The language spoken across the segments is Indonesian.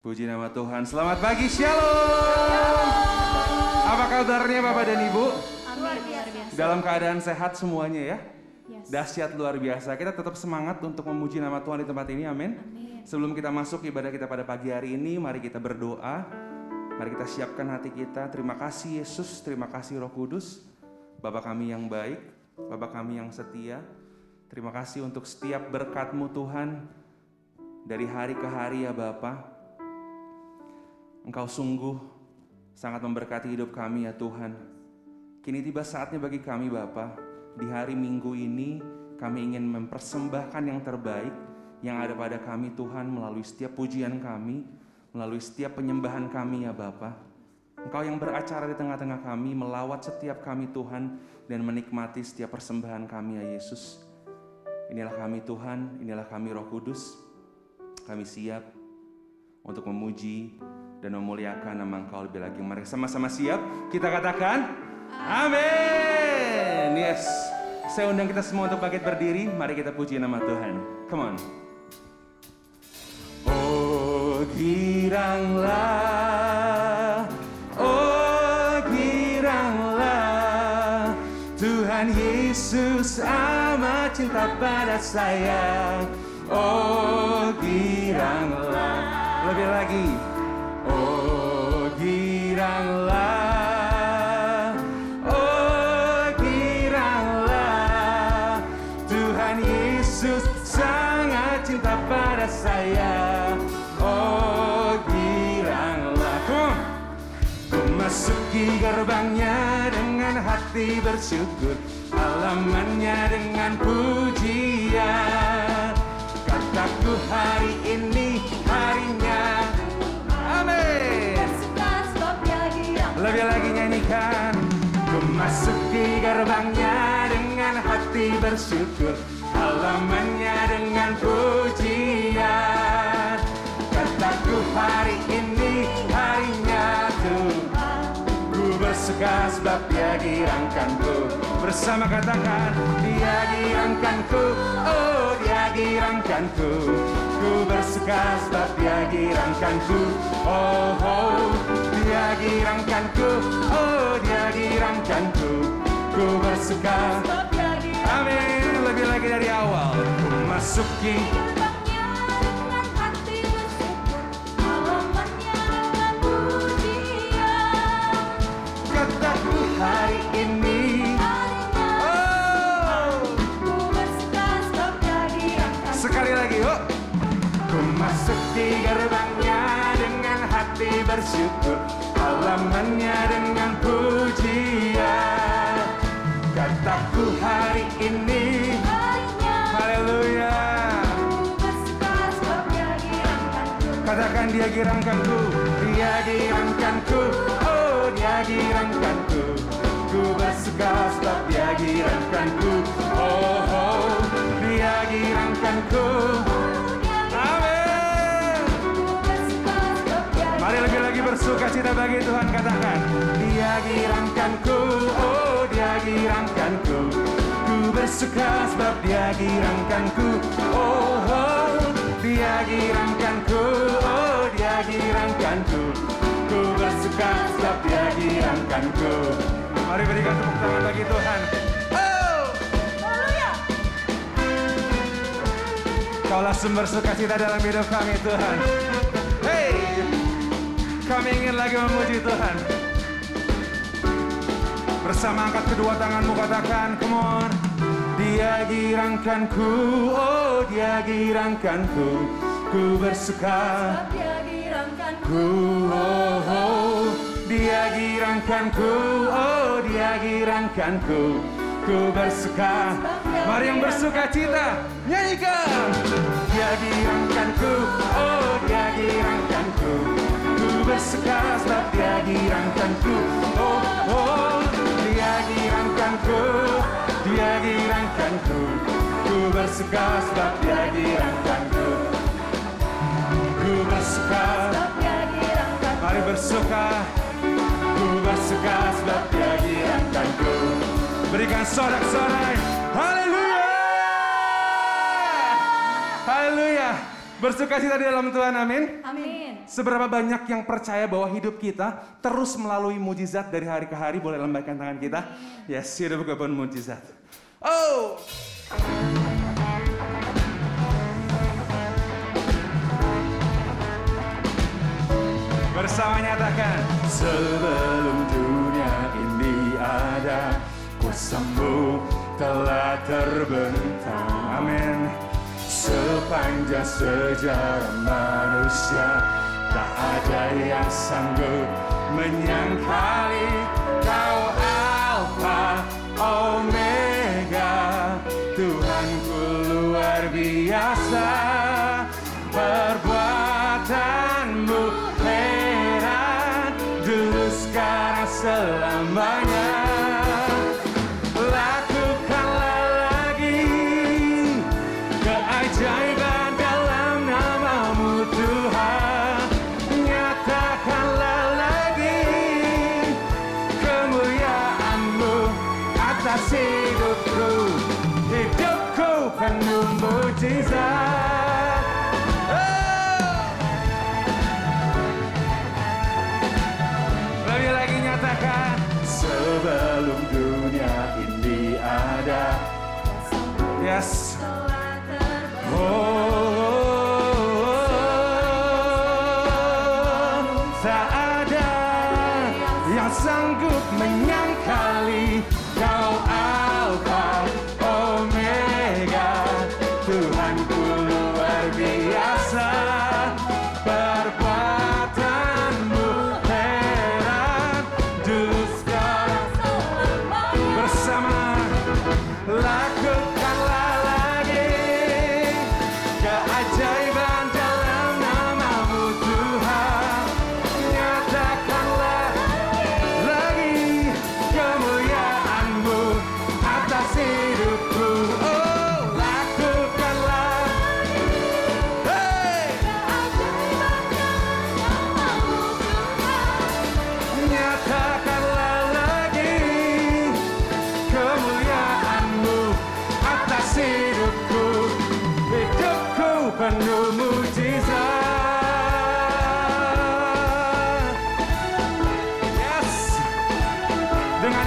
Puji nama Tuhan. Selamat pagi, Shalom. Apa kabarnya Bapak dan Ibu? Luar biasa. Dalam keadaan sehat semuanya ya? Yes. Dahsyat luar biasa. Kita tetap semangat untuk memuji nama Tuhan di tempat ini. Amin. Amin. Sebelum kita masuk ibadah kita pada pagi hari ini, mari kita berdoa. Mari kita siapkan hati kita. Terima kasih Yesus, terima kasih Roh Kudus. Bapak kami yang baik, Bapak kami yang setia. Terima kasih untuk setiap berkat-Mu Tuhan. Dari hari ke hari ya Bapak. Engkau sungguh sangat memberkati hidup kami ya Tuhan. Kini tiba saatnya bagi kami Bapa, di hari Minggu ini kami ingin mempersembahkan yang terbaik yang ada pada kami Tuhan melalui setiap pujian kami, melalui setiap penyembahan kami ya Bapa. Engkau yang beracara di tengah-tengah kami, melawat setiap kami Tuhan dan menikmati setiap persembahan kami ya Yesus. Inilah kami Tuhan, inilah kami Roh Kudus. Kami siap untuk memuji dan memuliakan nama Engkau lebih lagi. Mari sama-sama siap kita katakan Amin. Yes. Saya undang kita semua untuk bangkit berdiri. Mari kita puji nama Tuhan. Come on. Oh giranglah, oh giranglah, Tuhan Yesus amat cinta pada saya. Oh giranglah, lebih lagi. Masuki gerbangnya dengan hati bersyukur Halamannya dengan pujian. Kataku hari ini harinya. Amin. Lebih lagi nyanyikan. Ku masuki gerbangnya dengan hati bersyukur Halamannya dengan pujian. Kataku hari ini Ku bersuka sebab dia girangkanku Bersama katakan Dia girangkanku Oh dia girangkanku Ku bersuka sebab dia girangkanku Oh oh Dia girangkanku Oh dia girangkanku Ku bersuka Sebab dia girang. Amin. Lebih lagi dari awal. Ku masuki Ku masuki gerbangnya dengan hati bersyukur Halamannya dengan pujian. Kataku hari ini Haleluya. Katakan dia girangkanku Dia girangkanku. Oh dia girangkanku. Ku bersuka sebab dia girangkanku. Oh oh Dia girangkanku bersuka cita bagi Tuhan katakan Dia girangkanku Oh dia girangkanku. Ku bersuka sebab dia girangkanku Oh oh Dia girangkanku Oh dia girangkanku. Ku bersuka sebab dia girangkanku. Mari berikan tepuk tangan bagi Tuhan. Oh. Kaulah sumber sukacita dalam hidup kami Tuhan. Kami ingin lagi memuji Tuhan. Bersama angkat kedua tanganmu katakan, come on. Dia girangkanku, oh dia girangkanku. Ku bersuka, Sebab dia girangkanku. ku oh, oh. Dia girangkanku, oh dia girangkanku. Ku bersuka, mari yang bersuka cita, nyanyikan. Dia girangkanku, oh dia girangkanku. Ku bersuka sebab dia girangkanku, oh oh. Dia girangkanku, dia girangkanku. Ku bersuka sebab dia girangkanku. Ku bersuka. Mari bersuka Ku bersuka sebab dia girangkanku Berikan sorak-sorai Haleluya Haleluya Bersuka cita di dalam Tuhan, amin. Amin. Seberapa banyak yang percaya bahwa hidup kita terus melalui mujizat dari hari ke hari, boleh lambaikan tangan kita. Yes, hidup mujizat. Oh, bersama nyatakan sebelum dunia ini ada kuasamu telah terbentang amin sepanjang sejarah manusia. Tak ada yang sanggup menyangkali kau alfa omega. Tuhanku luar biasa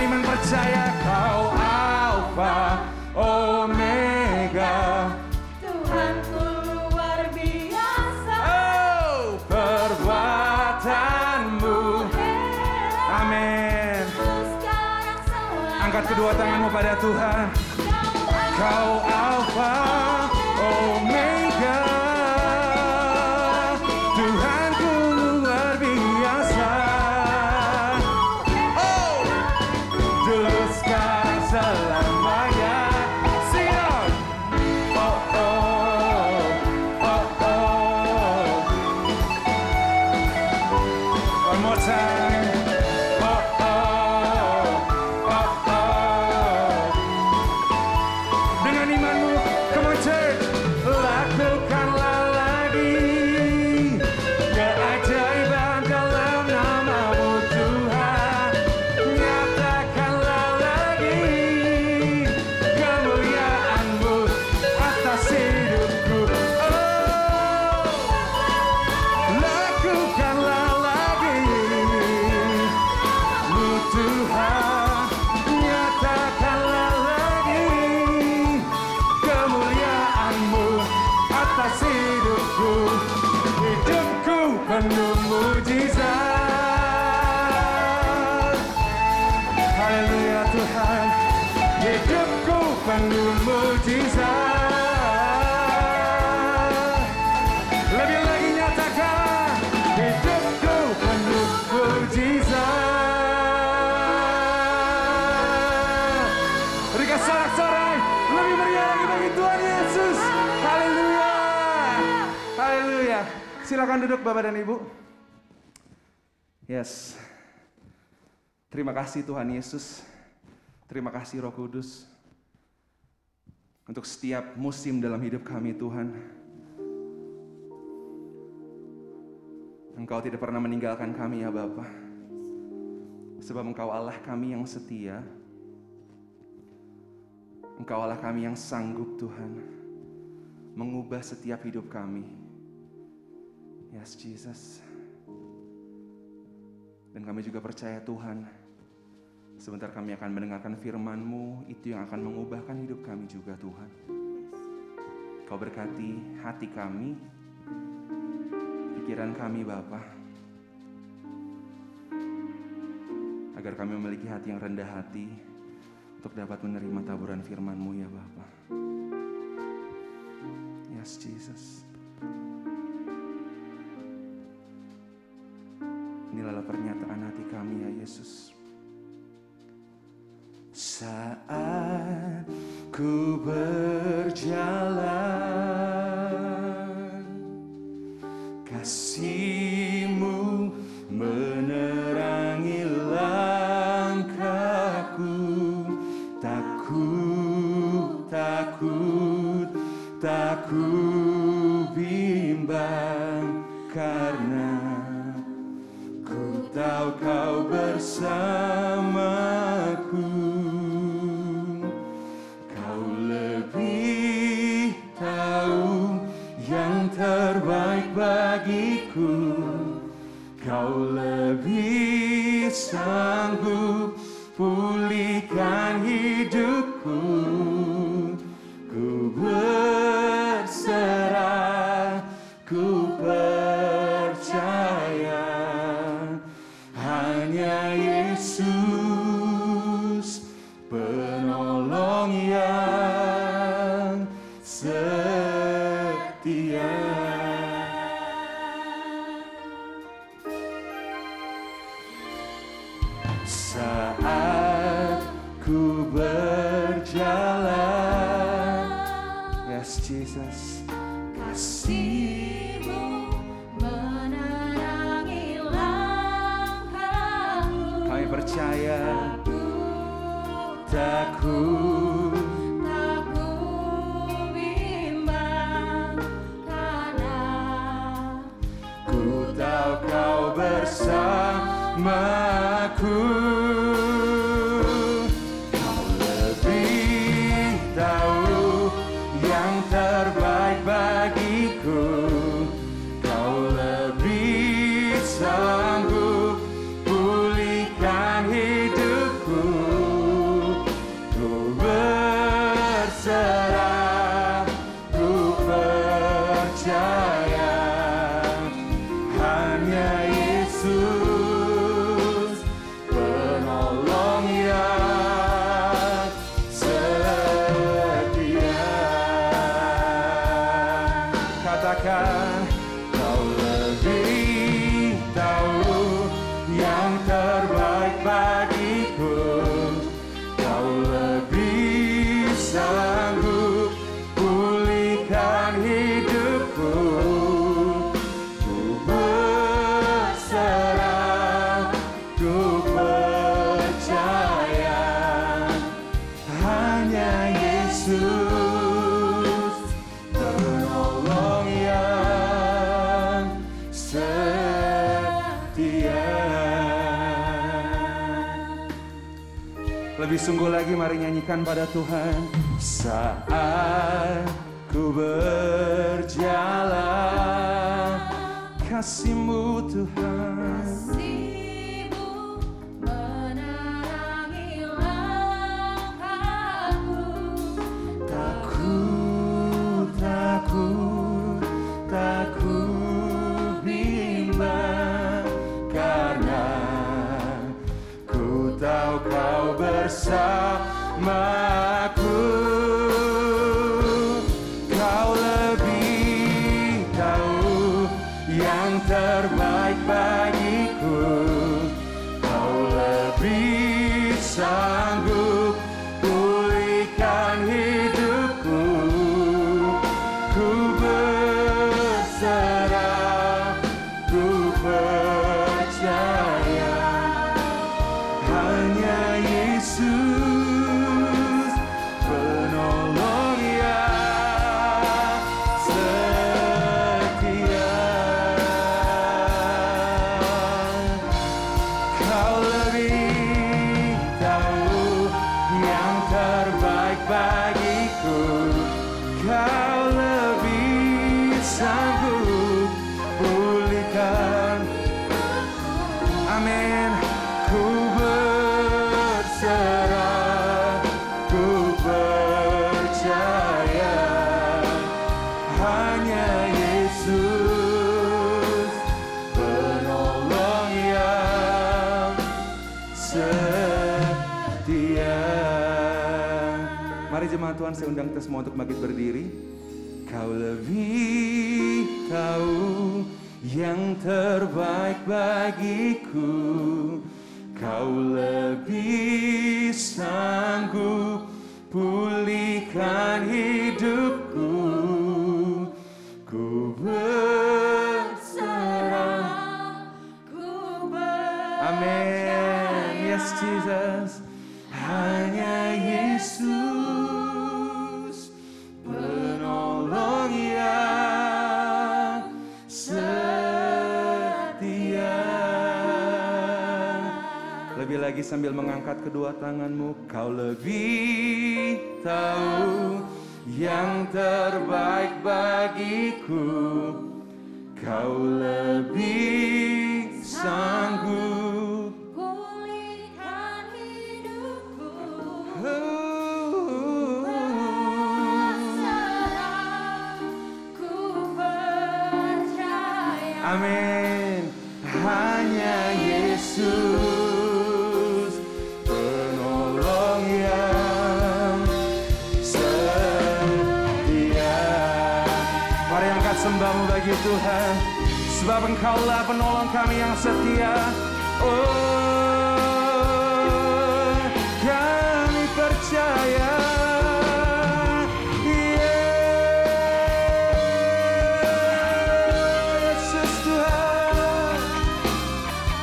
dengan iman percaya kau alfa omega. Tuhanku luar biasa. oh perbuatanmu. Amin. Angkat kedua tanganmu pada Tuhan. Kau Haleluya. Silakan duduk Bapak dan Ibu. Yes. Terima kasih Tuhan Yesus. Terima kasih Roh Kudus. Untuk setiap musim dalam hidup kami Tuhan. Engkau tidak pernah meninggalkan kami ya Bapa. Sebab Engkau Allah kami yang setia. Engkau Allah kami yang sanggup Tuhan. Mengubah setiap hidup kami. Yes, Jesus. Dan kami juga percaya Tuhan, sebentar kami akan mendengarkan firman-Mu, itu yang akan mengubahkan hidup kami juga Tuhan. Kau berkati hati kami, pikiran kami Bapa, agar kami memiliki hati yang rendah hati untuk dapat menerima taburan firman-Mu ya Bapa. Yes, Jesus. Inilah pernyataan hati kami ya Yesus. Saat ku berjalan Kasihmu sanggup pulihkan hidupku Lebih sungguh lagi mari nyanyikan pada Tuhan. Saat ku berjalan Kasihmu Tuhan. Kasihmu My. Tuhan saya undang kita semua untuk bangkit berdiri. Kau lebih tahu yang terbaik bagiku. tanganmu.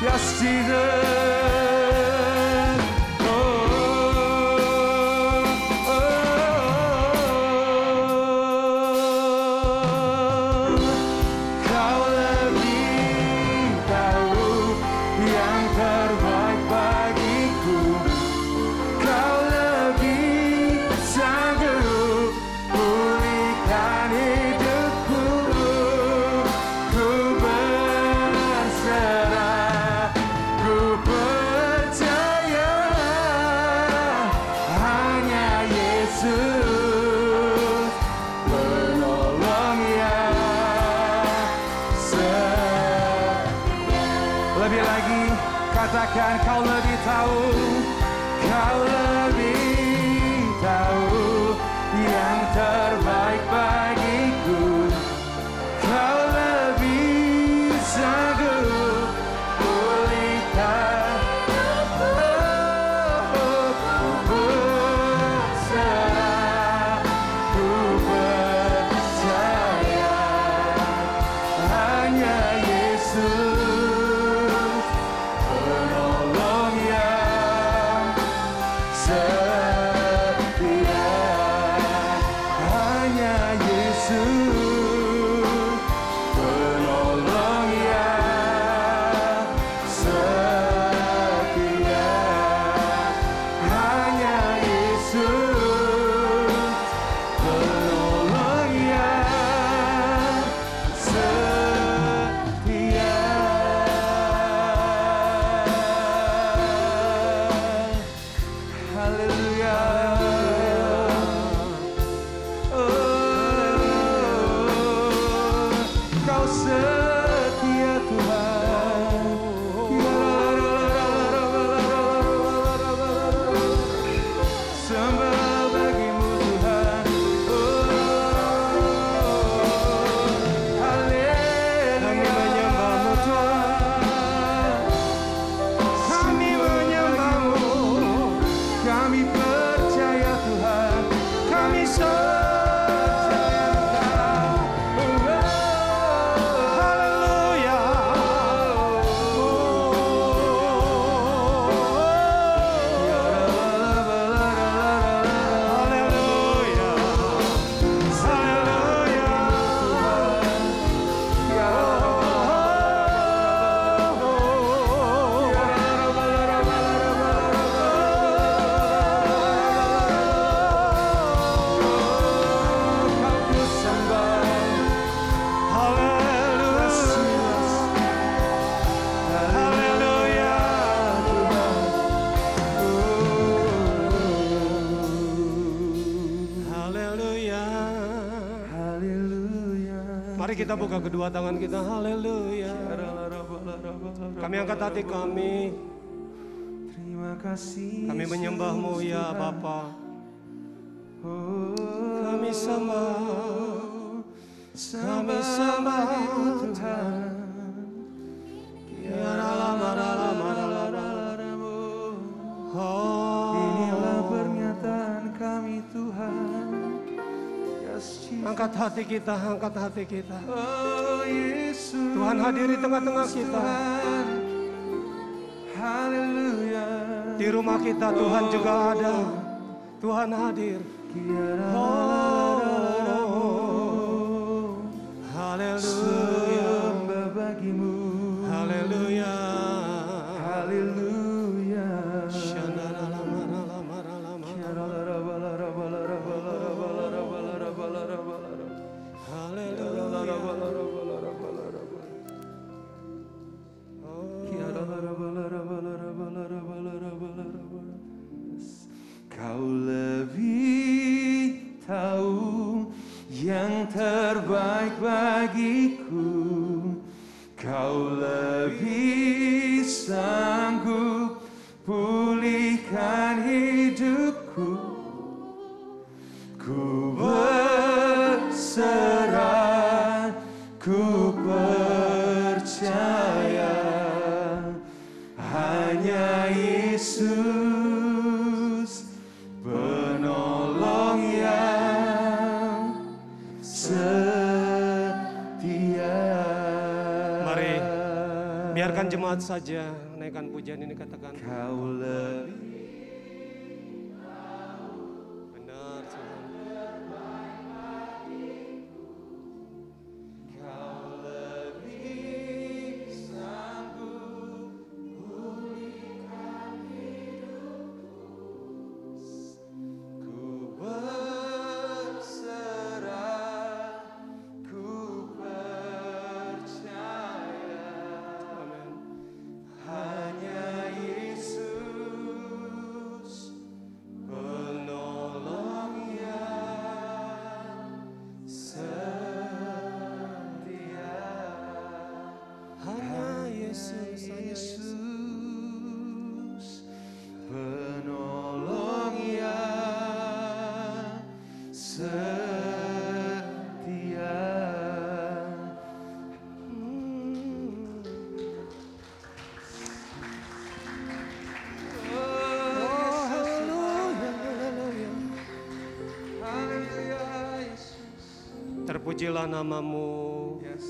Yes, Jesus. Jesus. Buka kedua tangan kita. Haleluya. Kami angkat hati kami. Terima kasih. Kami menyembahmu ya Bapa. Hati kita, angkat hati kita. Oh Yesus. Tuhan hadir di tengah-tengah kita. Haleluya. Di rumah kita Tuhan juga ada. Tuhan hadir. Oh. Haleluya. Jemaat saja naikkan pujian ini katakan. Kau lebih Terpujilah namamu, Yes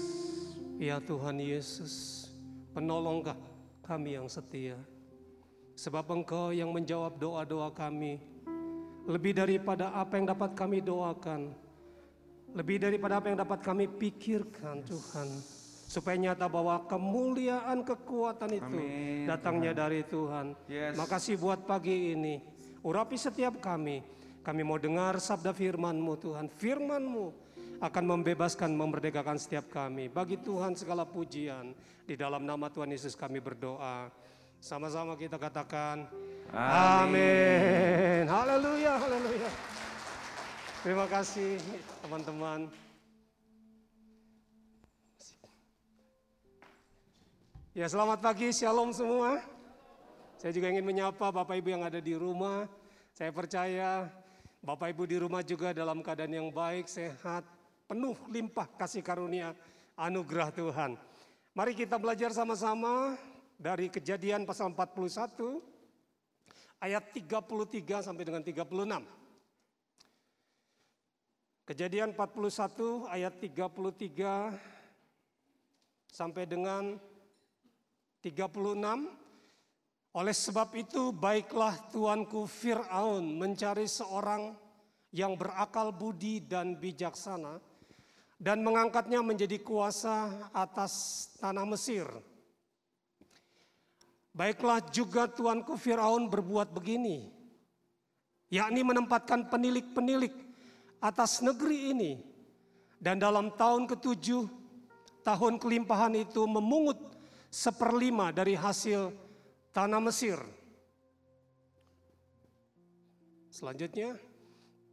ya Tuhan Yesus, penolongkah kami yang setia. Sebab Engkau yang menjawab doa-doa kami, lebih daripada apa yang dapat kami doakan, lebih daripada apa yang dapat kami pikirkan Tuhan. Supaya nyata bahwa kemuliaan kekuatan itu Amin, datangnya dari Tuhan. Yes. Makasih buat pagi ini. Urapi setiap kami. Kami mau dengar sabda firman-Mu Tuhan. Firman-Mu akan membebaskan, memerdekakan setiap kami. Bagi Tuhan segala pujian. Di dalam nama Tuhan Yesus kami berdoa. Sama-sama kita katakan. Amin. Haleluya, haleluya. Terima kasih teman-teman. Ya selamat pagi, shalom semua. Saya juga ingin menyapa Bapak Ibu yang ada di rumah. Saya percaya Bapak Ibu di rumah juga dalam keadaan yang baik, sehat, penuh limpah kasih karunia anugerah Tuhan. Mari kita belajar sama-sama dari kejadian pasal 41 ayat 33 sampai dengan 36. Kejadian 41 ayat 33 sampai dengan 36 Oleh sebab itu baiklah tuanku Fir'aun mencari seorang yang berakal budi dan bijaksana dan mengangkatnya menjadi kuasa atas tanah Mesir. Baiklah juga tuanku Firaun berbuat begini, yakni menempatkan penilik-penilik atas negeri ini. Dan dalam tahun ketujuh, tahun kelimpahan itu memungut seperlima dari hasil tanah Mesir. Selanjutnya,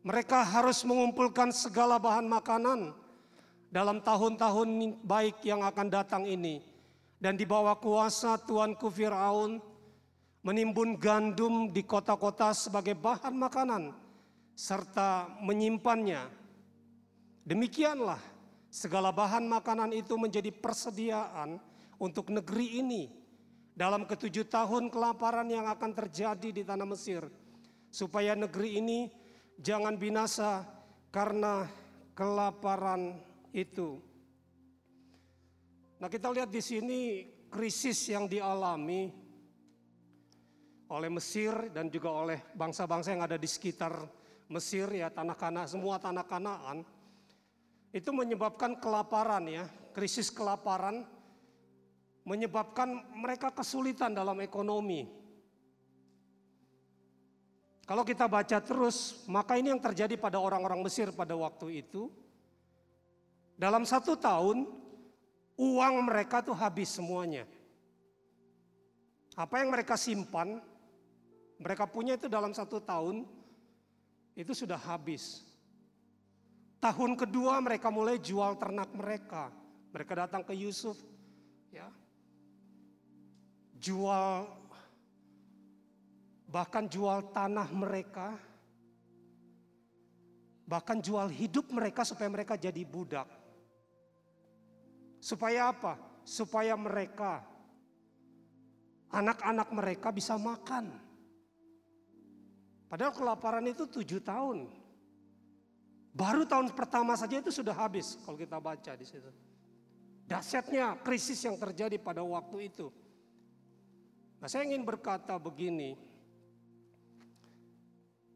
mereka harus mengumpulkan segala bahan makanan dalam tahun-tahun baik yang akan datang ini. Dan di bawah kuasa Tuanku Fir'aun menimbun gandum di kota-kota sebagai bahan makanan serta menyimpannya. Demikianlah segala bahan makanan itu menjadi persediaan untuk negeri ini dalam ketujuh tahun kelaparan yang akan terjadi di tanah Mesir supaya negeri ini jangan binasa karena kelaparan itu. Nah, kita lihat di sini krisis yang dialami oleh Mesir dan juga oleh bangsa-bangsa yang ada di sekitar Mesir ya tanah kana semua tanah Kanaan itu menyebabkan kelaparan ya, krisis kelaparan menyebabkan mereka kesulitan dalam ekonomi. Kalau kita baca terus, maka ini yang terjadi pada orang-orang Mesir pada waktu itu. Dalam satu tahun, uang mereka tuh habis semuanya. Apa yang mereka simpan, mereka punya itu dalam satu tahun, itu sudah habis. Tahun kedua mereka mulai jual ternak mereka. Mereka datang ke Yusuf, ya, jual bahkan jual tanah mereka, bahkan jual hidup mereka supaya mereka jadi budak. Supaya apa? Supaya mereka, anak-anak mereka bisa makan. Padahal kelaparan itu tujuh tahun. Baru tahun pertama saja itu sudah habis kalau kita baca di situ. Dasyatnya krisis yang terjadi pada waktu itu. Nah saya ingin berkata begini,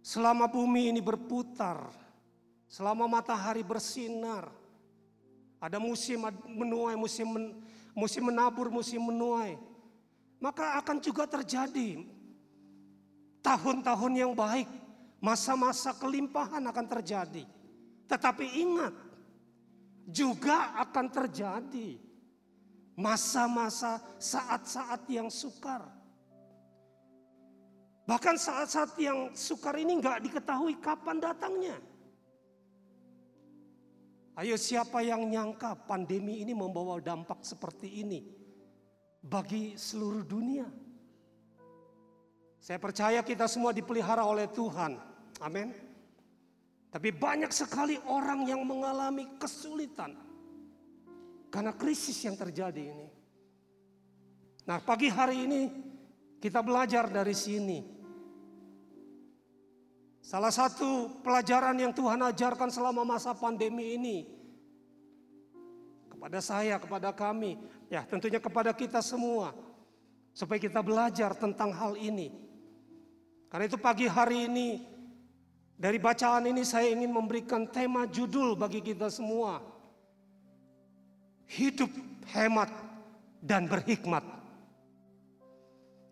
Selama bumi ini berputar, selama matahari bersinar, ada musim menuai, musim men, musim menabur, musim menuai, maka akan juga terjadi tahun-tahun yang baik, masa-masa kelimpahan akan terjadi. Tetapi ingat, juga akan terjadi masa-masa saat-saat yang sukar. Bahkan saat-saat yang sukar ini nggak diketahui kapan datangnya. Ayo siapa yang nyangka pandemi ini membawa dampak seperti ini bagi seluruh dunia. Saya percaya kita semua dipelihara oleh Tuhan. Amin. Tapi banyak sekali orang yang mengalami kesulitan karena krisis yang terjadi ini. Nah, pagi hari ini kita belajar dari sini. Salah satu pelajaran yang Tuhan ajarkan selama masa pandemi ini kepada saya, kepada kami, ya tentunya kepada kita semua, supaya kita belajar tentang hal ini. Karena itu pagi hari ini dari bacaan ini saya ingin memberikan tema judul bagi kita semua. Hidup hemat dan berhikmat.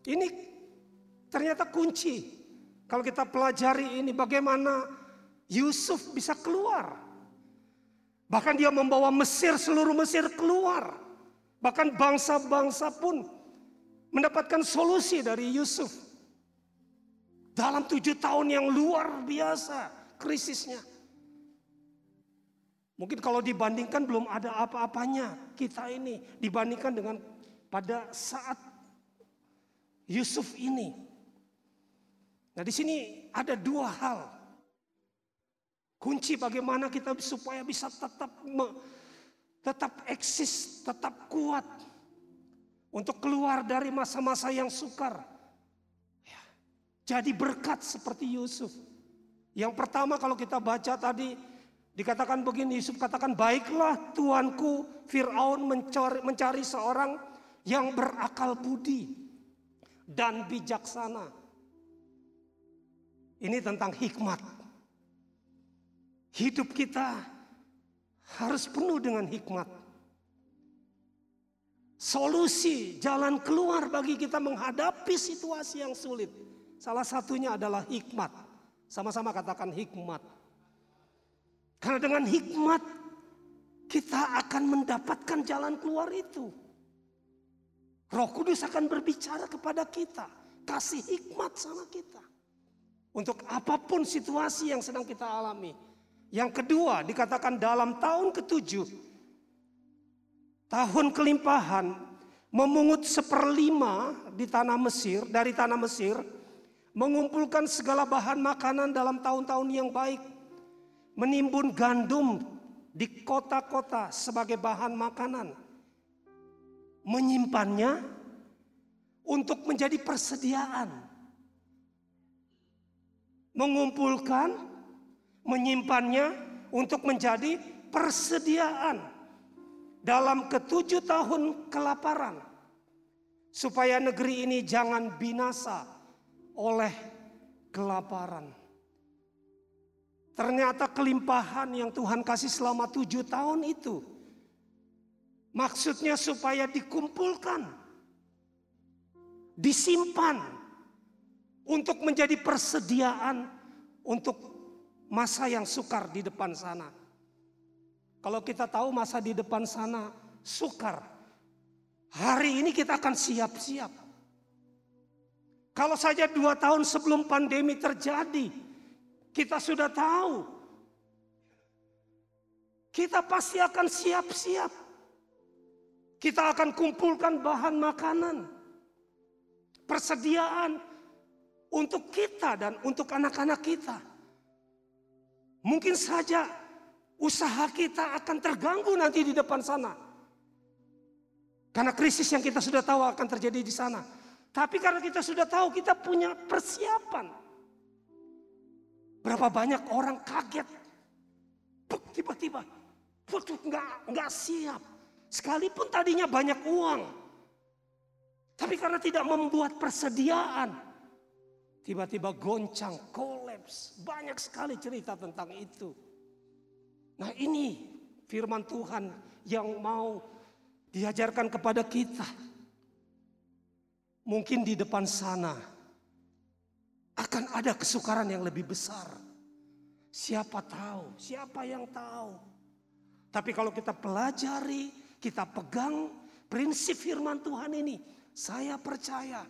Ini ternyata kunci kalau kita pelajari ini bagaimana Yusuf bisa keluar. Bahkan dia membawa Mesir, seluruh Mesir keluar. Bahkan bangsa-bangsa pun mendapatkan solusi dari Yusuf. Dalam tujuh tahun yang luar biasa krisisnya. Mungkin kalau dibandingkan belum ada apa-apanya kita ini dibandingkan dengan pada saat Yusuf ini. Nah di sini ada dua hal. Kunci bagaimana kita supaya bisa tetap tetap eksis, tetap kuat untuk keluar dari masa-masa yang sukar. Ya, jadi berkat seperti Yusuf. Yang pertama kalau kita baca tadi dikatakan begini, Yusuf katakan baiklah tuanku Fir'aun mencari, mencari seorang yang berakal budi dan bijaksana. Ini tentang hikmat. Hidup kita harus penuh dengan hikmat. Solusi, jalan keluar bagi kita menghadapi situasi yang sulit. Salah satunya adalah hikmat. Sama-sama katakan hikmat. Karena dengan hikmat kita akan mendapatkan jalan keluar itu. Roh Kudus akan berbicara kepada kita, kasih hikmat sama kita. Untuk apa pun situasi yang sedang kita alami. Yang kedua dikatakan dalam tahun ketujuh tahun kelimpahan memungut seperlima di tanah Mesir, dari tanah Mesir, mengumpulkan segala bahan makanan dalam tahun-tahun yang baik, menimbun gandum di kota-kota sebagai bahan makanan, menyimpannya untuk menjadi persediaan, mengumpulkan, menyimpannya untuk menjadi persediaan dalam ketujuh tahun kelaparan, supaya negeri ini jangan binasa oleh kelaparan. Ternyata kelimpahan yang Tuhan kasih selama tujuh tahun itu, maksudnya supaya dikumpulkan, disimpan, untuk menjadi persediaan untuk masa yang sukar di depan sana. Kalau kita tahu masa di depan sana sukar. Hari ini kita akan siap-siap. Kalau saja dua tahun sebelum pandemi terjadi, kita sudah tahu. Kita pasti akan siap-siap. Kita akan kumpulkan bahan makanan. Persediaan untuk kita dan untuk anak-anak kita. Mungkin saja usaha kita akan terganggu nanti di depan sana. Karena krisis yang kita sudah tahu akan terjadi di sana. Tapi karena kita sudah tahu kita punya persiapan. Berapa banyak orang kaget. Tiba-tiba. Waduh nggak, nggak siap. Sekalipun tadinya banyak uang. Tapi karena tidak membuat persediaan. Tiba-tiba goncang, kolaps. Banyak sekali cerita tentang itu. Nah ini firman Tuhan yang mau diajarkan kepada kita. Mungkin di depan sana akan ada kesukaran yang lebih besar. Siapa tahu, siapa yang tahu. Tapi kalau kita pelajari, kita pegang prinsip firman Tuhan ini, saya percaya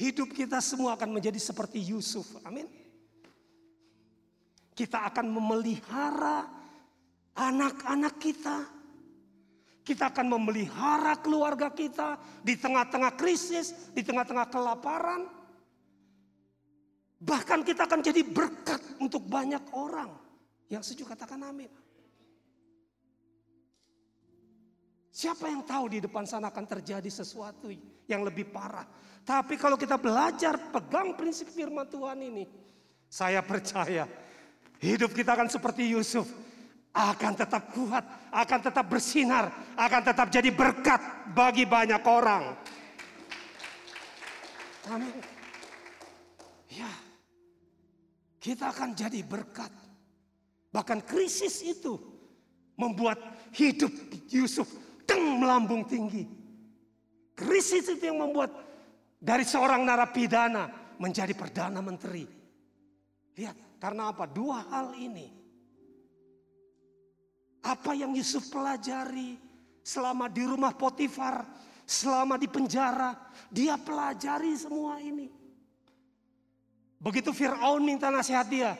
hidup kita semua akan menjadi seperti Yusuf. Amin. Kita akan memelihara anak-anak kita. Kita akan memelihara keluarga kita di tengah-tengah krisis, di tengah-tengah kelaparan. Bahkan kita akan jadi berkat untuk banyak orang. Yang setuju katakan amin. Siapa yang tahu di depan sana akan terjadi sesuatu yang lebih parah. Tapi kalau kita belajar pegang prinsip firman Tuhan ini. Saya percaya hidup kita akan seperti Yusuf akan tetap kuat, akan tetap bersinar, akan tetap jadi berkat bagi banyak orang. Amin. Ya, kita akan jadi berkat. Bahkan krisis itu membuat hidup Yusuf teng melambung tinggi. Krisis itu yang membuat dari seorang narapidana menjadi perdana menteri. Lihat, karena apa? Dua hal ini apa yang Yusuf pelajari selama di rumah Potifar, selama di penjara, dia pelajari semua ini. Begitu Fir'aun minta nasihat dia,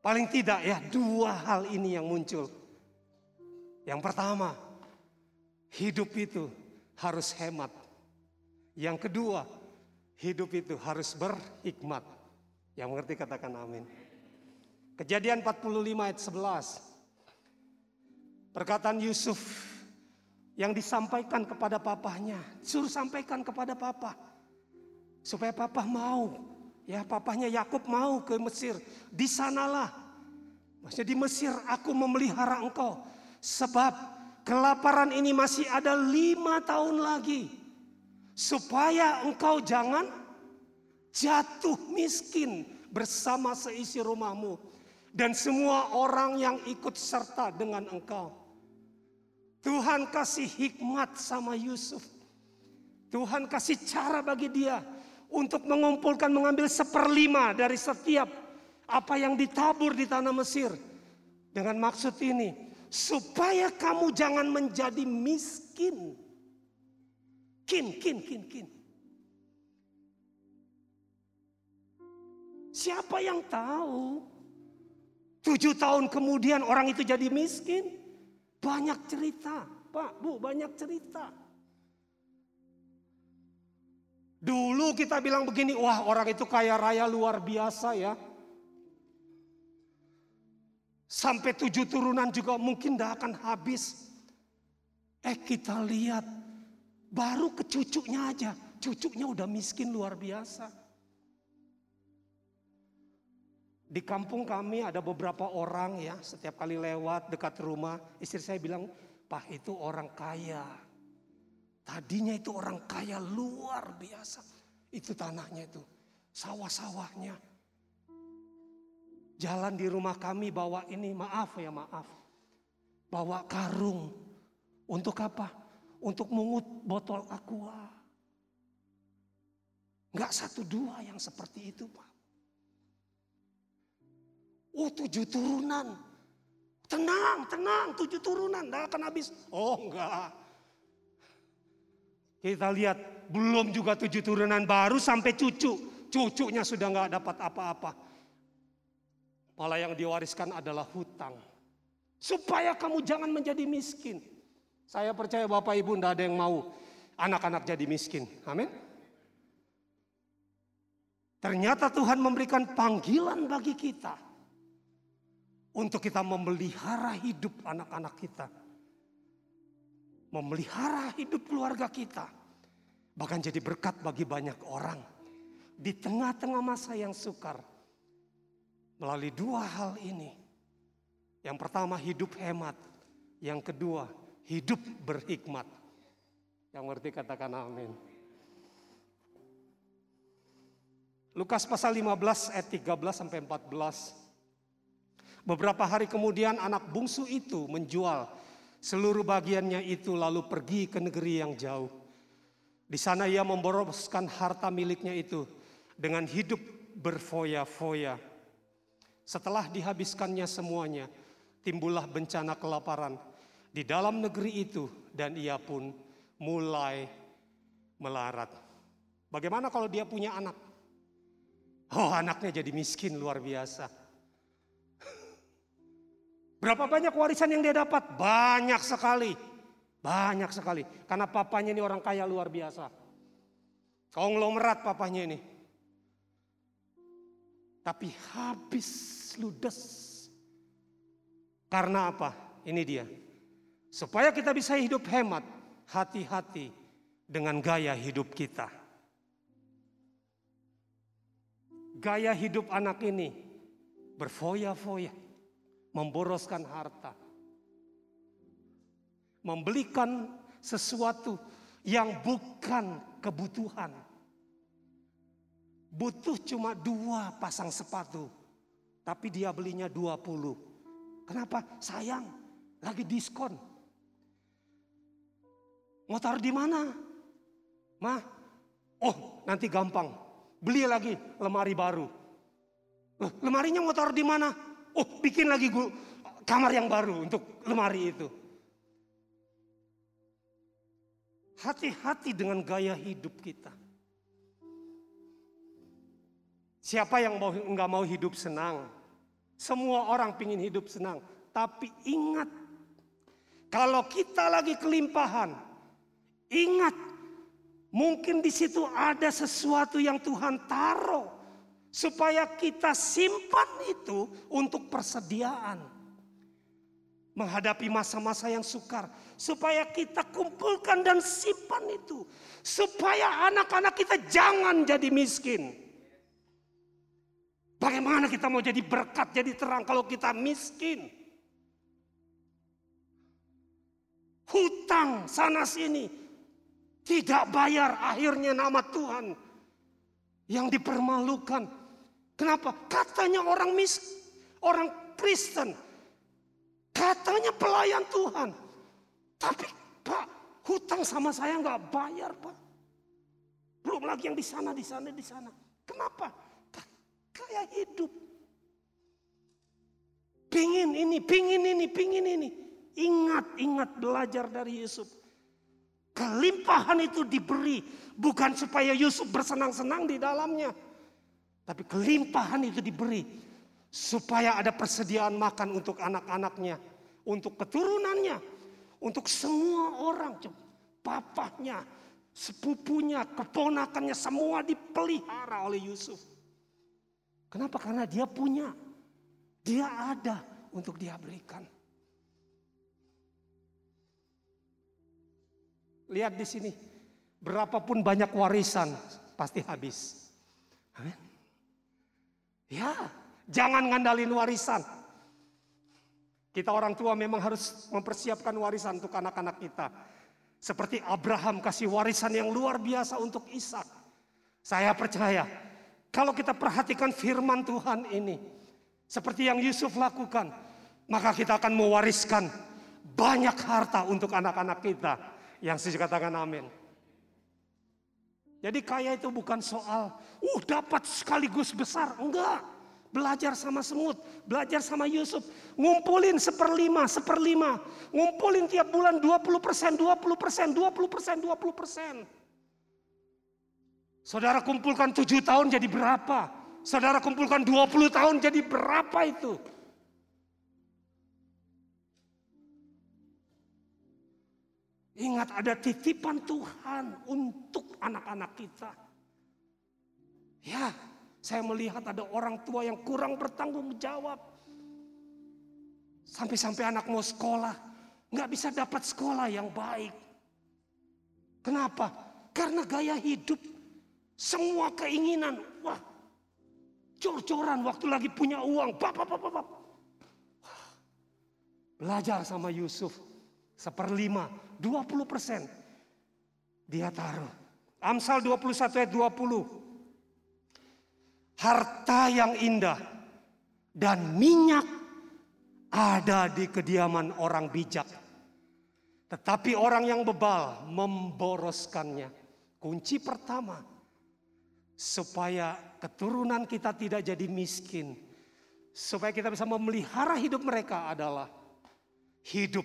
paling tidak ya dua hal ini yang muncul. Yang pertama, hidup itu harus hemat. Yang kedua, hidup itu harus berhikmat. Yang mengerti katakan amin. Kejadian 45 ayat 11. Perkataan Yusuf yang disampaikan kepada papahnya, suruh sampaikan kepada papa supaya papa mau. Ya, papahnya Yakub mau ke Mesir. Di sanalah. Maksudnya di Mesir aku memelihara engkau. Sebab kelaparan ini masih ada lima tahun lagi. Supaya engkau jangan jatuh miskin bersama seisi rumahmu. Dan semua orang yang ikut serta dengan engkau. Tuhan kasih hikmat sama Yusuf. Tuhan kasih cara bagi dia untuk mengumpulkan mengambil seperlima dari setiap apa yang ditabur di tanah Mesir. Dengan maksud ini, supaya kamu jangan menjadi miskin. Kin, kin, kin, kin. Siapa yang tahu? Tujuh tahun kemudian orang itu jadi miskin. Banyak cerita. Pak, Bu, banyak cerita. Dulu kita bilang begini, wah orang itu kaya raya luar biasa ya. Sampai tujuh turunan juga mungkin tidak akan habis. Eh kita lihat, baru ke cucunya aja. Cucunya udah miskin luar biasa. Di kampung kami ada beberapa orang ya, setiap kali lewat dekat rumah, istri saya bilang, Pak itu orang kaya. Tadinya itu orang kaya luar biasa. Itu tanahnya itu, sawah-sawahnya. Jalan di rumah kami bawa ini, maaf ya maaf. Bawa karung. Untuk apa? Untuk mungut botol aqua. Enggak satu dua yang seperti itu Pak. Oh tujuh turunan. Tenang, tenang, tujuh turunan, tidak akan habis. Oh enggak. Kita lihat belum juga tujuh turunan baru sampai cucu. Cucunya sudah nggak dapat apa-apa. Malah yang diwariskan adalah hutang. Supaya kamu jangan menjadi miskin. Saya percaya Bapak Ibu tidak ada yang mau anak-anak jadi miskin. Amin. Ternyata Tuhan memberikan panggilan bagi kita untuk kita memelihara hidup anak-anak kita. Memelihara hidup keluarga kita. Bahkan jadi berkat bagi banyak orang. Di tengah-tengah masa yang sukar. Melalui dua hal ini. Yang pertama hidup hemat. Yang kedua hidup berhikmat. Yang ngerti katakan amin. Lukas pasal 15 ayat 13 sampai 14. Beberapa hari kemudian anak bungsu itu menjual seluruh bagiannya itu lalu pergi ke negeri yang jauh. Di sana ia memboroskan harta miliknya itu dengan hidup berfoya-foya. Setelah dihabiskannya semuanya, timbullah bencana kelaparan di dalam negeri itu dan ia pun mulai melarat. Bagaimana kalau dia punya anak? Oh, anaknya jadi miskin luar biasa. Berapa banyak warisan yang dia dapat? Banyak sekali. Banyak sekali. Karena papanya ini orang kaya luar biasa. Konglomerat papanya ini. Tapi habis ludes. Karena apa? Ini dia. Supaya kita bisa hidup hemat, hati-hati dengan gaya hidup kita. Gaya hidup anak ini berfoya-foya, memboroskan harta, membelikan sesuatu yang bukan kebutuhan. Butuh cuma dua pasang sepatu, tapi dia belinya dua puluh. Kenapa? Sayang, lagi diskon. Mau taruh di mana? Mah, oh nanti gampang. Beli lagi lemari baru. Loh, lemarinya mau taruh di mana? Oh bikin lagi gua, kamar yang baru untuk lemari itu. Hati-hati dengan gaya hidup kita. Siapa yang mau nggak mau hidup senang? Semua orang pingin hidup senang. Tapi ingat, kalau kita lagi kelimpahan, ingat, mungkin di situ ada sesuatu yang Tuhan taruh supaya kita simpan itu untuk persediaan menghadapi masa-masa yang sukar. Supaya kita kumpulkan dan simpan itu. Supaya anak-anak kita jangan jadi miskin. Bagaimana kita mau jadi berkat, jadi terang kalau kita miskin? Hutang sana sini. Tidak bayar akhirnya nama Tuhan. Yang dipermalukan. Kenapa? Katanya orang miskin. Orang Kristen Katanya pelayan Tuhan. Tapi Pak, hutang sama saya nggak bayar Pak. Belum lagi yang di sana, di sana, di sana. Kenapa? Kayak hidup. Pingin ini, pingin ini, pingin ini. Ingat, ingat belajar dari Yusuf. Kelimpahan itu diberi bukan supaya Yusuf bersenang-senang di dalamnya. Tapi kelimpahan itu diberi supaya ada persediaan makan untuk anak-anaknya, untuk keturunannya, Untuk semua orang, papahnya, sepupunya, keponakannya semua dipelihara oleh Yusuf. Kenapa? Karena dia punya. Dia ada untuk dia berikan. Lihat di sini. Berapapun banyak warisan pasti habis. Amin. Ya, jangan ngandalin warisan. Kita orang tua memang harus mempersiapkan warisan untuk anak-anak kita. Seperti Abraham kasih warisan yang luar biasa untuk Ishak. Saya percaya kalau kita perhatikan firman Tuhan ini seperti yang Yusuf lakukan, maka kita akan mewariskan banyak harta untuk anak-anak kita. Yang saya katakan amin. Jadi kaya itu bukan soal, uh dapat sekaligus besar. Enggak. Belajar sama semut, belajar sama Yusuf. Ngumpulin seperlima, seperlima. Ngumpulin tiap bulan 20 persen, 20 persen, 20 persen, 20 persen. Saudara kumpulkan 7 tahun jadi berapa? Saudara kumpulkan 20 tahun jadi berapa itu? Ingat ada titipan Tuhan untuk anak-anak kita. Ya, saya melihat ada orang tua yang kurang bertanggung jawab. Sampai-sampai anak mau sekolah, nggak bisa dapat sekolah yang baik. Kenapa? Karena gaya hidup, semua keinginan, wah, cor-coran waktu lagi punya uang, bap, bap, bap. Belajar sama Yusuf, seperlima, 20 persen. Dia taruh. Amsal 21 ayat 20. Harta yang indah dan minyak ada di kediaman orang bijak. Tetapi orang yang bebal memboroskannya. Kunci pertama supaya keturunan kita tidak jadi miskin. Supaya kita bisa memelihara hidup mereka adalah hidup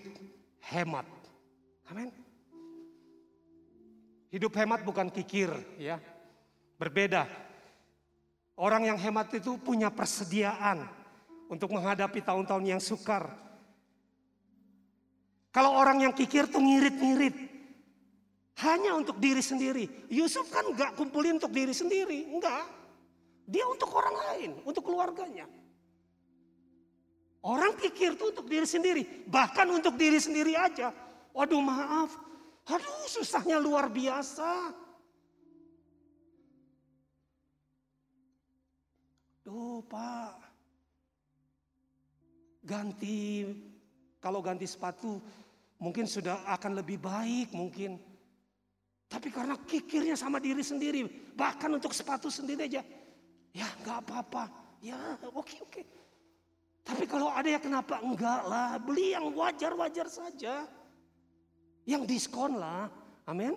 hemat. Amin. Hidup hemat bukan kikir ya. Berbeda. Orang yang hemat itu punya persediaan untuk menghadapi tahun-tahun yang sukar. Kalau orang yang kikir tuh ngirit-ngirit. Hanya untuk diri sendiri. Yusuf kan nggak kumpulin untuk diri sendiri. Enggak. Dia untuk orang lain, untuk keluarganya. Orang pikir tuh untuk diri sendiri. Bahkan untuk diri sendiri aja. Waduh maaf. Aduh susahnya luar biasa. Duh pak. Ganti. Kalau ganti sepatu mungkin sudah akan lebih baik mungkin. Tapi karena kikirnya sama diri sendiri. Bahkan untuk sepatu sendiri aja. Ya nggak apa-apa. Ya oke oke. Tapi kalau ada ya kenapa enggak lah. Beli yang wajar-wajar saja. Yang diskon lah. Amin.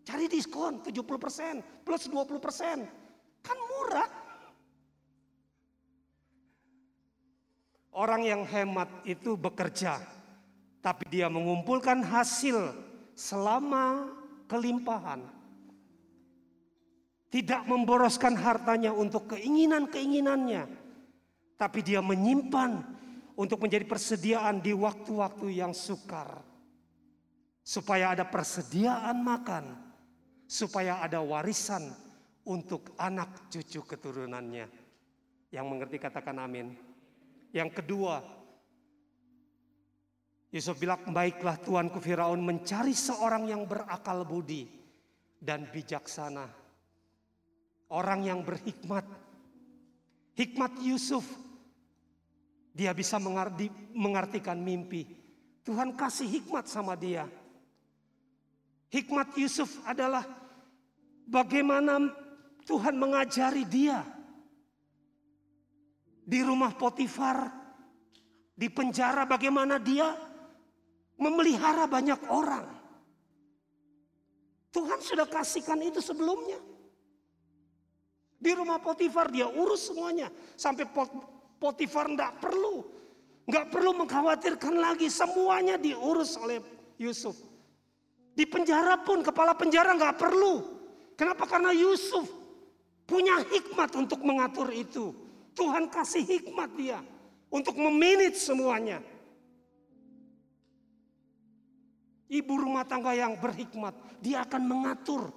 Cari diskon 70% plus 20%. Kan murah. Orang yang hemat itu bekerja. Tapi dia mengumpulkan hasil selama kelimpahan. Tidak memboroskan hartanya untuk keinginan-keinginannya. Tapi dia menyimpan untuk menjadi persediaan di waktu-waktu yang sukar. Supaya ada persediaan makan. Supaya ada warisan untuk anak cucu keturunannya. Yang mengerti katakan amin. Yang kedua, Yusuf bilang, baiklah tuanku Firaun mencari seorang yang berakal budi dan bijaksana. Orang yang berhikmat. Hikmat Yusuf, dia bisa mengartikan mimpi. Tuhan kasih hikmat sama dia. Hikmat Yusuf adalah bagaimana Tuhan mengajari dia di rumah Potifar, di penjara bagaimana dia memelihara banyak orang. Tuhan sudah kasihkan itu sebelumnya. Di rumah Potifar dia urus semuanya. Sampai Potifar tidak perlu. Nggak perlu mengkhawatirkan lagi. Semuanya diurus oleh Yusuf. Di penjara pun kepala penjara nggak perlu. Kenapa? Karena Yusuf punya hikmat untuk mengatur itu. Tuhan kasih hikmat dia untuk memanage semuanya. Ibu rumah tangga yang berhikmat, dia akan mengatur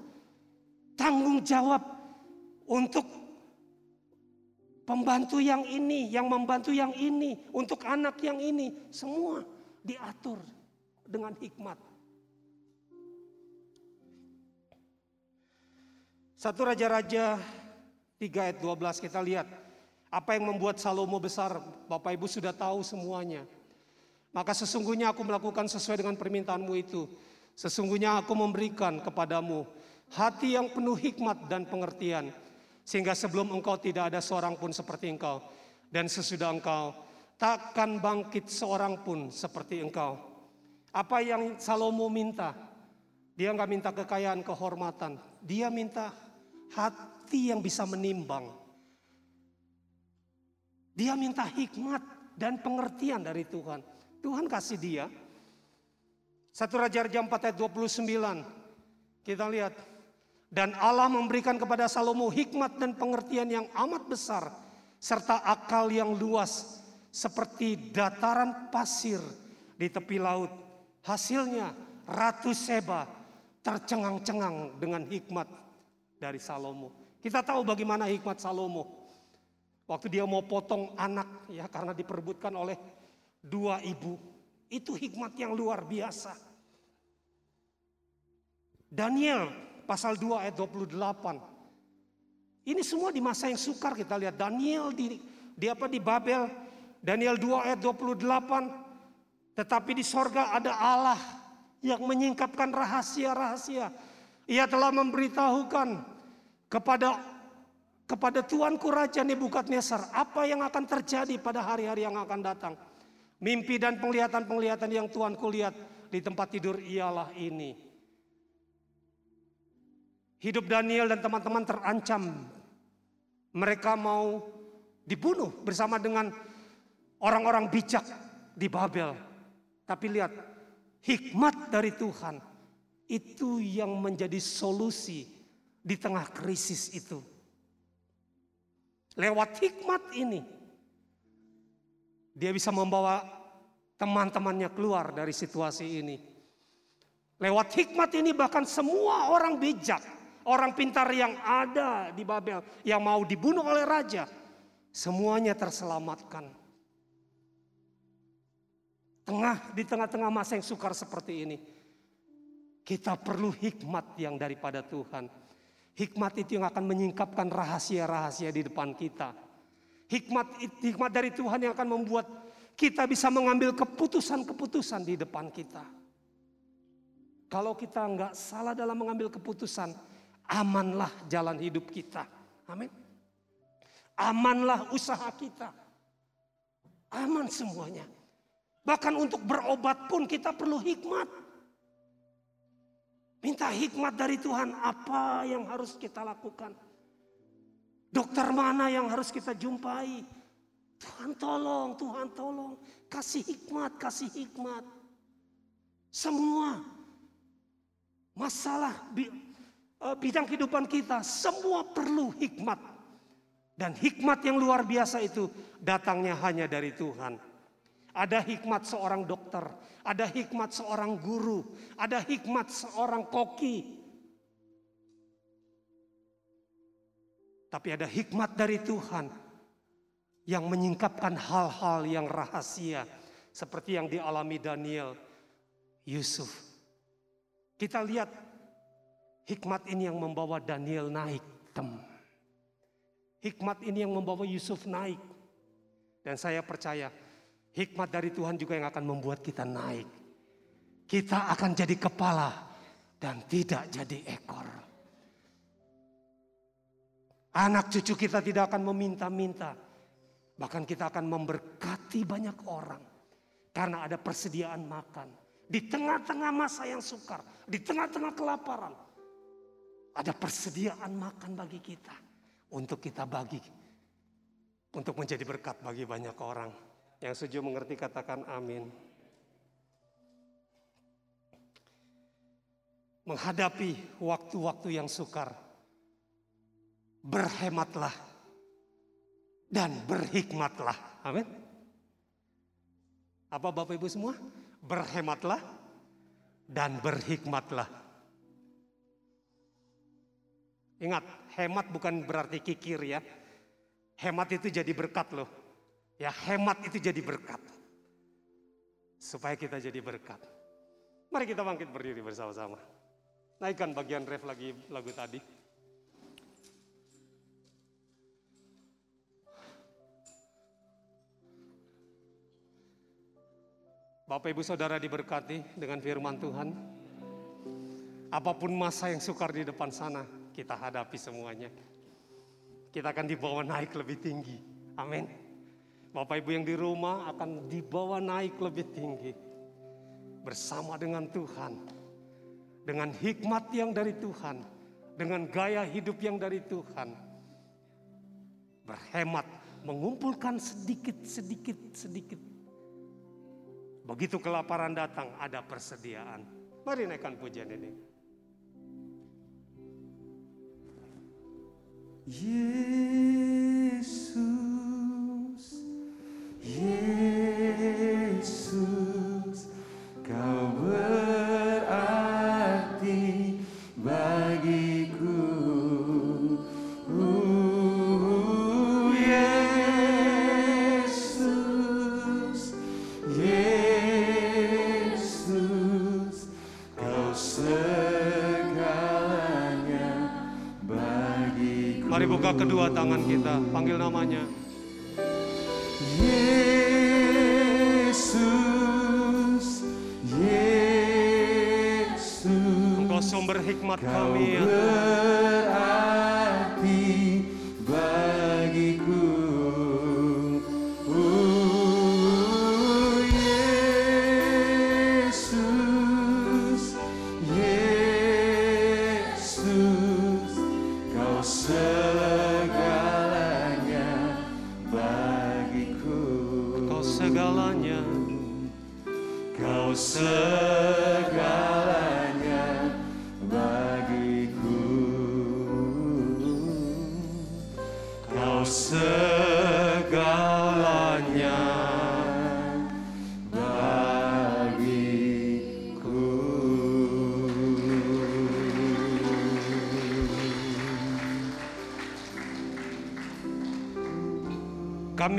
tanggung jawab untuk pembantu yang ini, yang membantu yang ini, untuk anak yang ini, semua diatur dengan hikmat. Satu Raja-Raja 3 ayat 12 kita lihat. Apa yang membuat Salomo besar, Bapak Ibu sudah tahu semuanya. Maka sesungguhnya aku melakukan sesuai dengan permintaanmu itu. Sesungguhnya aku memberikan kepadamu hati yang penuh hikmat dan pengertian. Sehingga sebelum engkau tidak ada seorang pun seperti engkau. Dan sesudah engkau takkan bangkit seorang pun seperti engkau. Apa yang Salomo minta? Dia nggak minta kekayaan, kehormatan. Dia minta hati yang bisa menimbang. Dia minta hikmat dan pengertian dari Tuhan. Tuhan kasih dia. Satu Raja-Raja 4 ayat 29. Kita lihat. Dan Allah memberikan kepada Salomo hikmat dan pengertian yang amat besar. Serta akal yang luas. Seperti dataran pasir di tepi laut. Hasilnya Ratu Seba tercengang-cengang dengan hikmat dari Salomo. Kita tahu bagaimana hikmat Salomo. Waktu dia mau potong anak ya karena diperebutkan oleh dua ibu. Itu hikmat yang luar biasa. Daniel pasal 2 ayat 28. Ini semua di masa yang sukar kita lihat. Daniel di, di apa di Babel. Daniel 2 ayat 28. Tetapi di sorga ada Allah yang menyingkapkan rahasia-rahasia. Ia telah memberitahukan kepada kepada Tuanku Raja Nebukadnezar apa yang akan terjadi pada hari-hari yang akan datang. Mimpi dan penglihatan-penglihatan yang Tuanku lihat di tempat tidur ialah ini. Hidup Daniel dan teman-teman terancam. Mereka mau dibunuh bersama dengan orang-orang bijak di Babel. Tapi lihat, hikmat dari Tuhan itu yang menjadi solusi di tengah krisis itu. Lewat hikmat ini, dia bisa membawa teman-temannya keluar dari situasi ini. Lewat hikmat ini bahkan semua orang bijak, orang pintar yang ada di Babel yang mau dibunuh oleh raja, semuanya terselamatkan. Tengah di tengah-tengah masa yang sukar seperti ini, kita perlu hikmat yang daripada Tuhan. Hikmat itu yang akan menyingkapkan rahasia-rahasia di depan kita. Hikmat hikmat dari Tuhan yang akan membuat kita bisa mengambil keputusan-keputusan di depan kita. Kalau kita nggak salah dalam mengambil keputusan, amanlah jalan hidup kita. Amin. Amanlah usaha kita. Aman semuanya. Bahkan untuk berobat pun kita perlu hikmat. Minta hikmat dari Tuhan apa yang harus kita lakukan. Dokter mana yang harus kita jumpai. Tuhan tolong, Tuhan tolong. Kasih hikmat, kasih hikmat. Semua masalah bidang kehidupan kita semua perlu hikmat. Dan hikmat yang luar biasa itu datangnya hanya dari Tuhan. Ada hikmat seorang dokter, ada hikmat seorang guru, ada hikmat seorang koki. Tapi ada hikmat dari Tuhan yang menyingkapkan hal-hal yang rahasia seperti yang dialami Daniel, Yusuf. Kita lihat hikmat ini yang membawa Daniel naik. Tem. Hikmat ini yang membawa Yusuf naik. Dan saya percaya Hikmat dari Tuhan juga yang akan membuat kita naik. Kita akan jadi kepala dan tidak jadi ekor. Anak cucu kita tidak akan meminta-minta. Bahkan kita akan memberkati banyak orang. Karena ada persediaan makan. Di tengah-tengah masa yang sukar. Di tengah-tengah kelaparan. Ada persediaan makan bagi kita. Untuk kita bagi. Untuk menjadi berkat bagi banyak orang. Yang setuju mengerti katakan amin. Menghadapi waktu-waktu yang sukar. Berhematlah dan berhikmatlah. Amin. Apa Bapak Ibu semua? Berhematlah dan berhikmatlah. Ingat, hemat bukan berarti kikir ya. Hemat itu jadi berkat loh. Ya, hemat itu jadi berkat. Supaya kita jadi berkat. Mari kita bangkit berdiri bersama-sama. Naikkan bagian ref lagi lagu tadi. Bapak Ibu Saudara diberkati dengan firman Tuhan. Apa pun masa yang sukar di depan sana, kita hadapi semuanya. Kita akan dibawa naik lebih tinggi. Amin. Bapak Ibu yang di rumah akan dibawa naik lebih tinggi. Bersama dengan Tuhan. Dengan hikmat yang dari Tuhan. Dengan gaya hidup yang dari Tuhan. Berhemat, mengumpulkan sedikit, sedikit, sedikit Begitu kelaparan datang, ada persediaan. Mari naikkan pujian ini. Yesus, buka kedua tangan kita, panggil namanya. Yesus, Yesus, Engkau sumber hikmat kami ya Tuhan.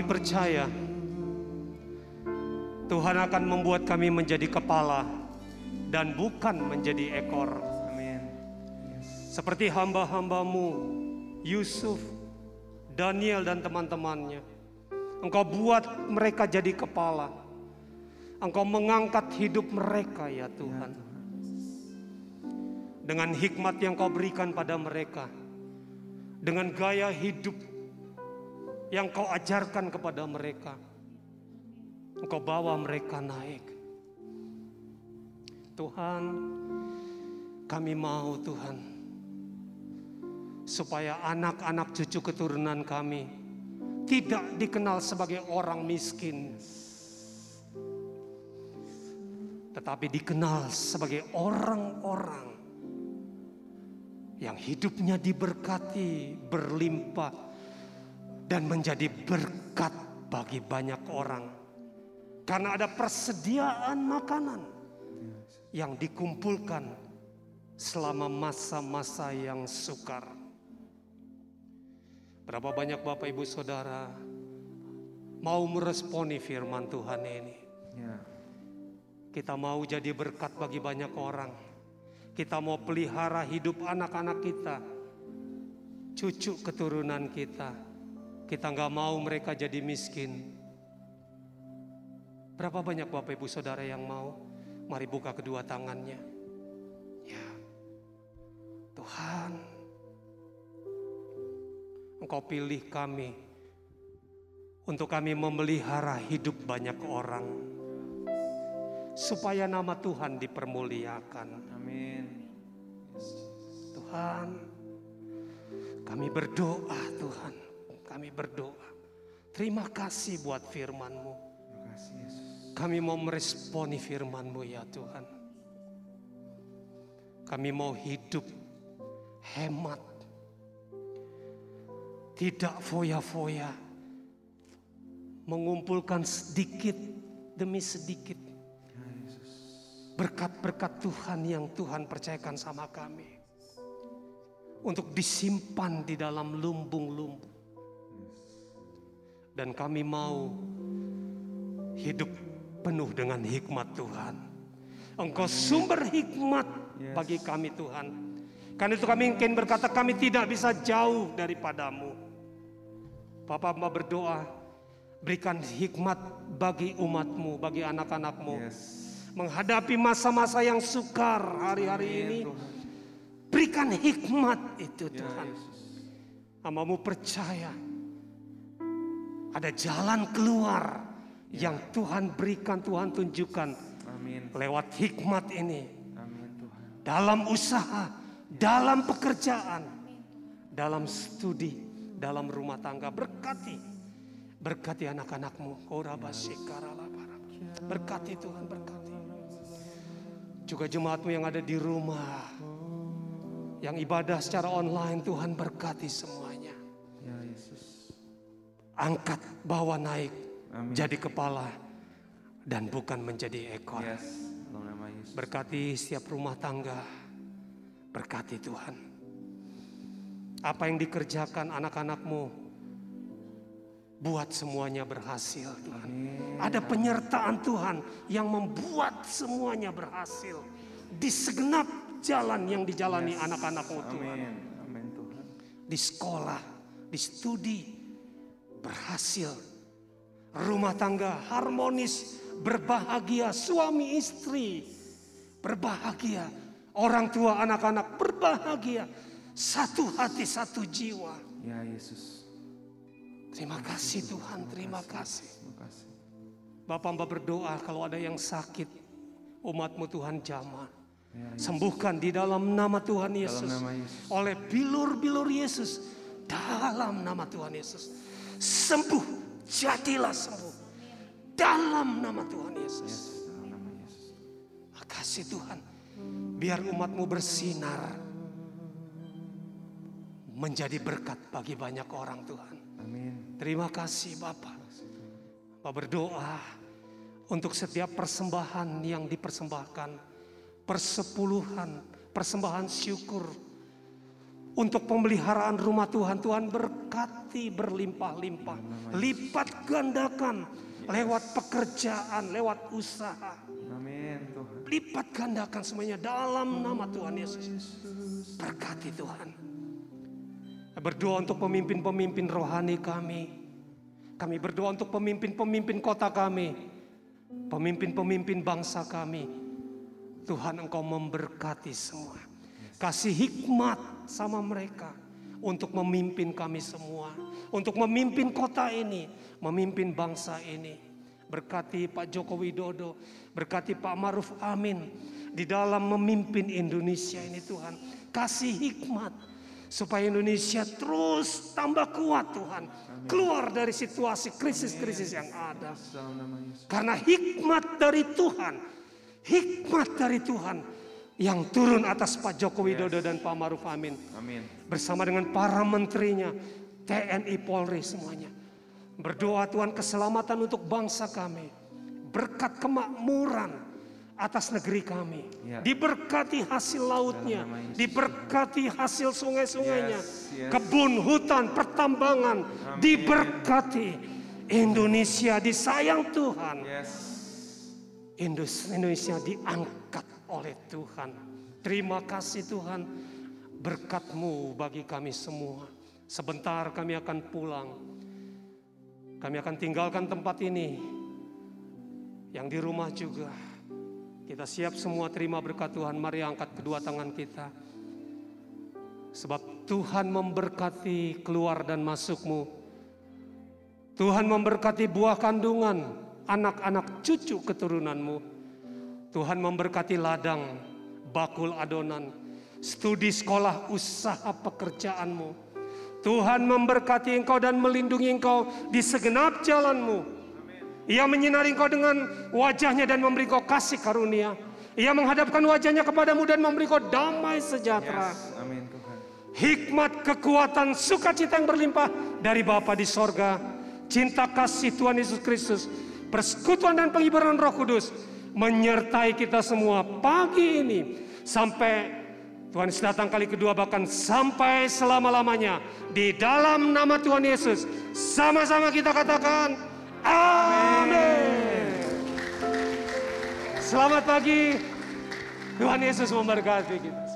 Percaya Tuhan akan membuat kami menjadi kepala dan bukan menjadi ekor. Amin. Seperti hamba-hambamu, Yusuf, Daniel dan teman-temannya. Engkau buat mereka jadi kepala. Engkau mengangkat hidup mereka ya Tuhan. Dengan hikmat yang kau berikan pada mereka. Dengan gaya hidup yang kau ajarkan kepada mereka. Engkau bawa mereka naik. Tuhan, kami mau Tuhan supaya anak-anak cucu keturunan kami tidak dikenal sebagai orang miskin, tetapi dikenal sebagai orang-orang yang hidupnya diberkati, berlimpah, dan menjadi berkat bagi banyak orang. Karena ada persediaan makanan yang dikumpulkan selama masa-masa yang sukar. Berapa banyak Bapak Ibu Saudara mau meresponi firman Tuhan ini. Ya. Kita mau jadi berkat bagi banyak orang. Kita mau pelihara hidup anak-anak kita. Cucu keturunan kita. Kita nggak mau mereka jadi miskin. Berapa banyak Bapak Ibu Saudara yang mau? Mari buka kedua tangannya. Ya. Tuhan, Engkau pilih kami untuk kami memelihara hidup banyak orang supaya nama Tuhan dipermuliakan. Amin. Tuhan, kami berdoa Tuhan, kami berdoa. Terima kasih buat firman-Mu. Terima kasih Yesus. Kami mau meresponi firman-Mu ya Tuhan. Kami mau hidup hemat. Tidak foya-foya. Mengumpulkan sedikit demi sedikit. Ya berkat-berkat Tuhan yang Tuhan percayakan sama kami. Untuk disimpan di dalam lumbung-lumbung. Dan kami mau hidup penuh dengan hikmat Tuhan. Engkau sumber hikmat bagi kami Tuhan. Karena itu kami ingin berkata kami tidak bisa jauh daripadamu. Bapak Mbak berdoa, berikan hikmat bagi umatmu, bagi anak-anakmu. Yes. Menghadapi masa-masa yang sukar hari-hari ini. Berikan hikmat itu Ya Tuhan. Yesus. Hamamu percaya ada jalan keluar yang Tuhan berikan, Tuhan tunjukkan Amin. lewat hikmat ini Amin Tuhan. dalam usaha, dalam pekerjaan, dalam studi, dalam rumah tangga. Berkati, berkati anak-anakmu. Korabasikaralabarab. Berkati Tuhan, berkati. Juga jemaatmu yang ada di rumah, yang ibadah secara online, Tuhan berkati semuanya. Angkat, bawa naik, Amin. jadi kepala, dan bukan menjadi ekor. Yes. Berkati setiap rumah tangga. Berkati Tuhan. Apa yang dikerjakan anak-anakmu. Buat semuanya berhasil Tuhan. Ada penyertaan Tuhan yang membuat semuanya berhasil. Di segenap jalan yang dijalani anak-anakmu Tuhan. Amin. Amin Tuhan. Di sekolah, di studi, berhasil. Rumah tangga harmonis, berbahagia, suami istri berbahagia. Orang tua anak-anak berbahagia. Satu hati, satu jiwa. Ya Yesus. Terima kasih Tuhan, terima kasih. Bapak Mbak berdoa kalau ada yang sakit, umatmu Tuhan jamah. Ya, Sembuhkan di dalam nama Tuhan Yesus. nama Yesus. Oleh bilur-bilur Yesus. Dalam nama Tuhan Yesus. Sembuh, jadilah sembuh. Dalam nama Tuhan Yesus. Makasih Tuhan. Biar umatmu bersinar. Menjadi berkat bagi banyak orang Tuhan. Terima kasih Bapak. Bapak berdoa untuk setiap persembahan yang dipersembahkan. Persepuluhan, persembahan syukur. Untuk pemeliharaan rumah Tuhan, Tuhan berkati berlimpah-limpah. Lipat gandakan lewat pekerjaan, lewat usaha. Amin Tuhan. Lipat gandakan semuanya dalam nama Tuhan Yesus. Berkati Tuhan. Berdoa untuk pemimpin-pemimpin rohani kami. Kami berdoa untuk pemimpin-pemimpin kota kami. Pemimpin-pemimpin bangsa kami. Tuhan engkau memberkati semua. Kasih hikmat sama mereka. Untuk memimpin kami semua. Untuk memimpin kota ini. Memimpin bangsa ini. Berkati Pak Joko Widodo. Berkati Pak Maruf Amin. Di dalam memimpin Indonesia ini Tuhan. Kasih hikmat supaya Indonesia terus tambah kuat Tuhan. Keluar dari situasi krisis-krisis yang ada. Karena hikmat dari Tuhan, hikmat dari Tuhan yang turun atas Pak Joko Widodo dan Pak Maruf Amin Amin. bersama dengan para menterinya, TNI Polri semuanya. Berdoa Tuhan keselamatan untuk bangsa kami. Berkat kemakmuran atas negeri kami. Ya. Diberkati hasil lautnya, diberkati hasil sungai-sungainya, Yes, yes. kebun, hutan, pertambangan, diberkati. Indonesia disayang Tuhan. Yes. Indonesia diangkat oleh Tuhan. Terima kasih Tuhan berkatmu bagi kami semua. Sebentar kami akan pulang. Kami akan tinggalkan tempat ini. Yang di rumah juga. Kita siap semua terima berkat Tuhan. Mari angkat kedua tangan kita. Sebab Tuhan memberkati keluar dan masukmu. Tuhan memberkati buah kandungan, anak-anak cucu keturunanmu. Tuhan memberkati ladang, bakul adonan, studi sekolah, usaha pekerjaanmu. Tuhan memberkati engkau dan melindungi engkau di segenap jalanmu. Ia menyinari engkau dengan wajahnya dan memberi engkau kasih karunia. Ia menghadapkan wajahnya kepadamu dan memberi engkau damai sejahtera. Yes. Amin Tuhan. Hikmat, kekuatan, sukacita yang berlimpah dari Bapa di sorga. Cinta kasih Tuhan Yesus Kristus. Persekutuan dan penghiburan roh kudus. Menyertai kita semua pagi ini sampai Tuhan datang kali kedua bahkan sampai selama-lamanya di dalam nama Tuhan Yesus. Sama-sama kita katakan amin. Selamat pagi. Tuhan Yesus memberkati kita.